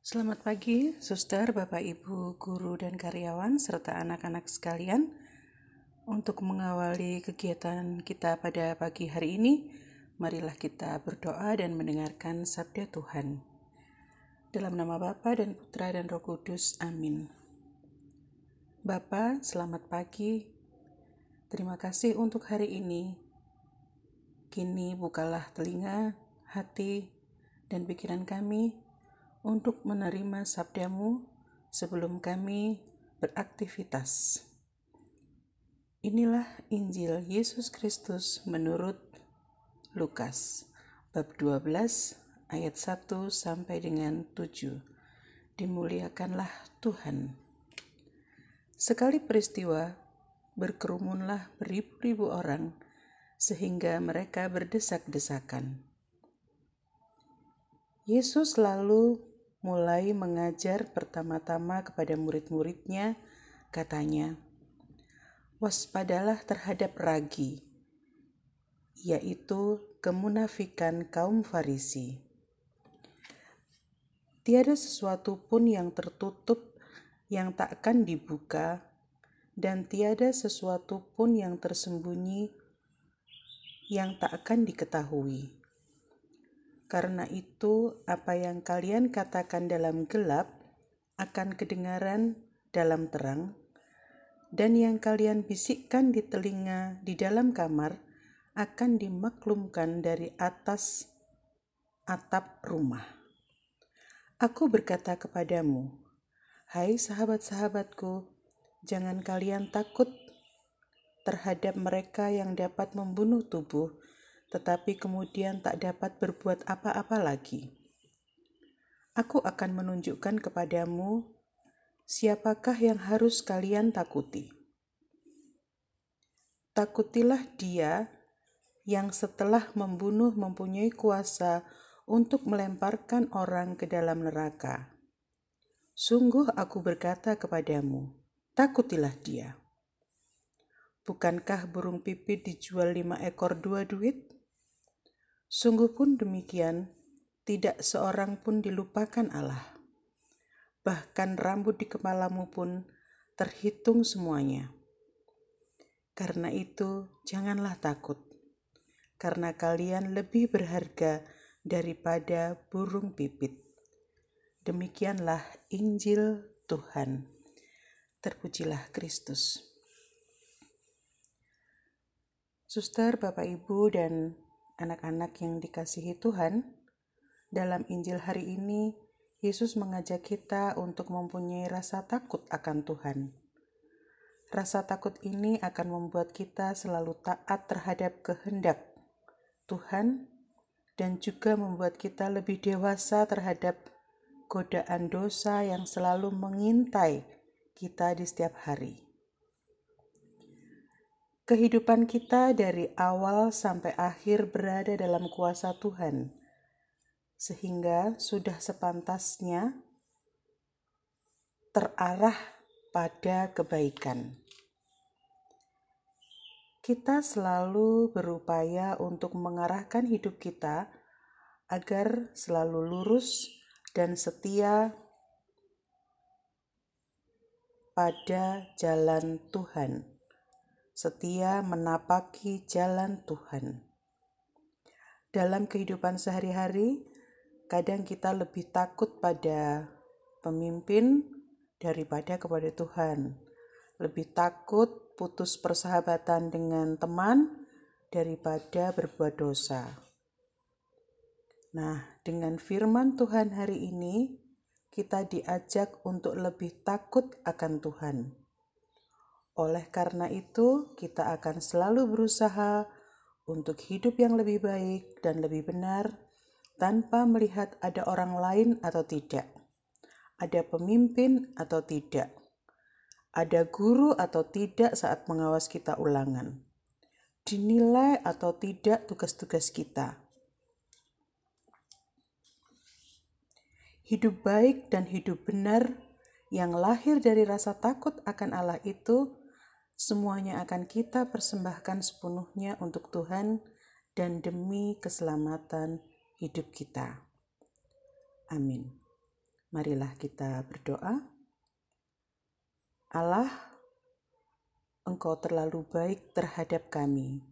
Selamat pagi, suster, bapak, ibu, guru, dan karyawan, serta anak-anak sekalian. Untuk mengawali kegiatan kita pada pagi hari ini, marilah kita berdoa dan mendengarkan sabda Tuhan. Dalam nama Bapa dan Putra dan Roh Kudus, amin. Bapa, selamat pagi. Terima kasih untuk hari ini. Kini bukalah telinga, hati, dan pikiran kami untuk menerima sabdamu sebelum kami beraktivitas. Inilah Injil Yesus Kristus menurut Lukas bab 12 ayat 1 sampai dengan 7. Dimuliakanlah Tuhan. Sekali peristiwa berkerumunlah beribu-ribu orang sehingga mereka berdesak-desakan. Yesus lalu mulai mengajar pertama-tama kepada murid-muridnya, katanya, waspadalah terhadap ragi, yaitu kemunafikan kaum Farisi. Tiada sesuatu pun yang tertutup yang takkan dibuka, dan tiada sesuatu pun yang tersembunyi yang tak akan diketahui. Karena itu, apa yang kalian katakan dalam gelap akan kedengaran dalam terang, dan yang kalian bisikkan di telinga di dalam kamar akan dimaklumkan dari atas atap rumah. Aku berkata kepadamu, hai sahabat-sahabatku, jangan kalian takut terhadap mereka yang dapat membunuh tubuh, tetapi kemudian tak dapat berbuat apa-apa lagi. Aku akan menunjukkan kepadamu siapakah yang harus kalian takuti. Takutilah dia yang setelah membunuh mempunyai kuasa untuk melemparkan orang ke dalam neraka. Sungguh aku berkata kepadamu, takutilah dia. Bukankah burung pipit dijual lima ekor dua duit? Sungguh pun demikian, tidak seorang pun dilupakan Allah bahkan rambut di kepalamu pun terhitung semuanya. Karena itu, janganlah takut, karena kalian lebih berharga daripada burung pipit. Demikianlah Injil Tuhan. Terpujilah Kristus. Suster, Bapak, Ibu, dan anak-anak yang dikasihi Tuhan, dalam Injil hari ini Yesus mengajak kita untuk mempunyai rasa takut akan Tuhan. Rasa takut ini akan membuat kita selalu taat terhadap kehendak Tuhan dan juga membuat kita lebih dewasa terhadap godaan dosa yang selalu mengintai kita di setiap hari. Kehidupan kita dari awal sampai akhir berada dalam kuasa Tuhan sehingga sudah sepantasnya terarah pada kebaikan. Kita selalu berupaya untuk mengarahkan hidup kita agar selalu lurus dan setia pada jalan Tuhan, setia menapaki jalan Tuhan. Dalam kehidupan sehari-hari, Kadang kita lebih takut pada pemimpin daripada kepada Tuhan. Lebih takut putus persahabatan dengan teman daripada berbuat dosa. Nah, dengan firman Tuhan hari ini, kita diajak untuk lebih takut akan Tuhan. Oleh karena itu, kita akan selalu berusaha untuk hidup yang lebih baik dan lebih benar tanpa melihat ada orang lain atau tidak, ada pemimpin atau tidak, ada guru atau tidak saat mengawas kita ulangan, dinilai atau tidak tugas-tugas kita. Hidup baik dan hidup benar yang lahir dari rasa takut akan Allah itu semuanya akan kita persembahkan sepenuhnya untuk Tuhan dan demi keselamatan hidup kita. Amin. Marilah kita berdoa. Allah, Engkau terlalu baik terhadap kami.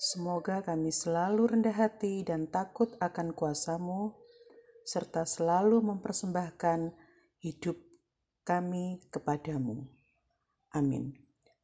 Semoga kami selalu rendah hati dan takut akan kuasamu, serta selalu mempersembahkan hidup kami kepadamu. Amin.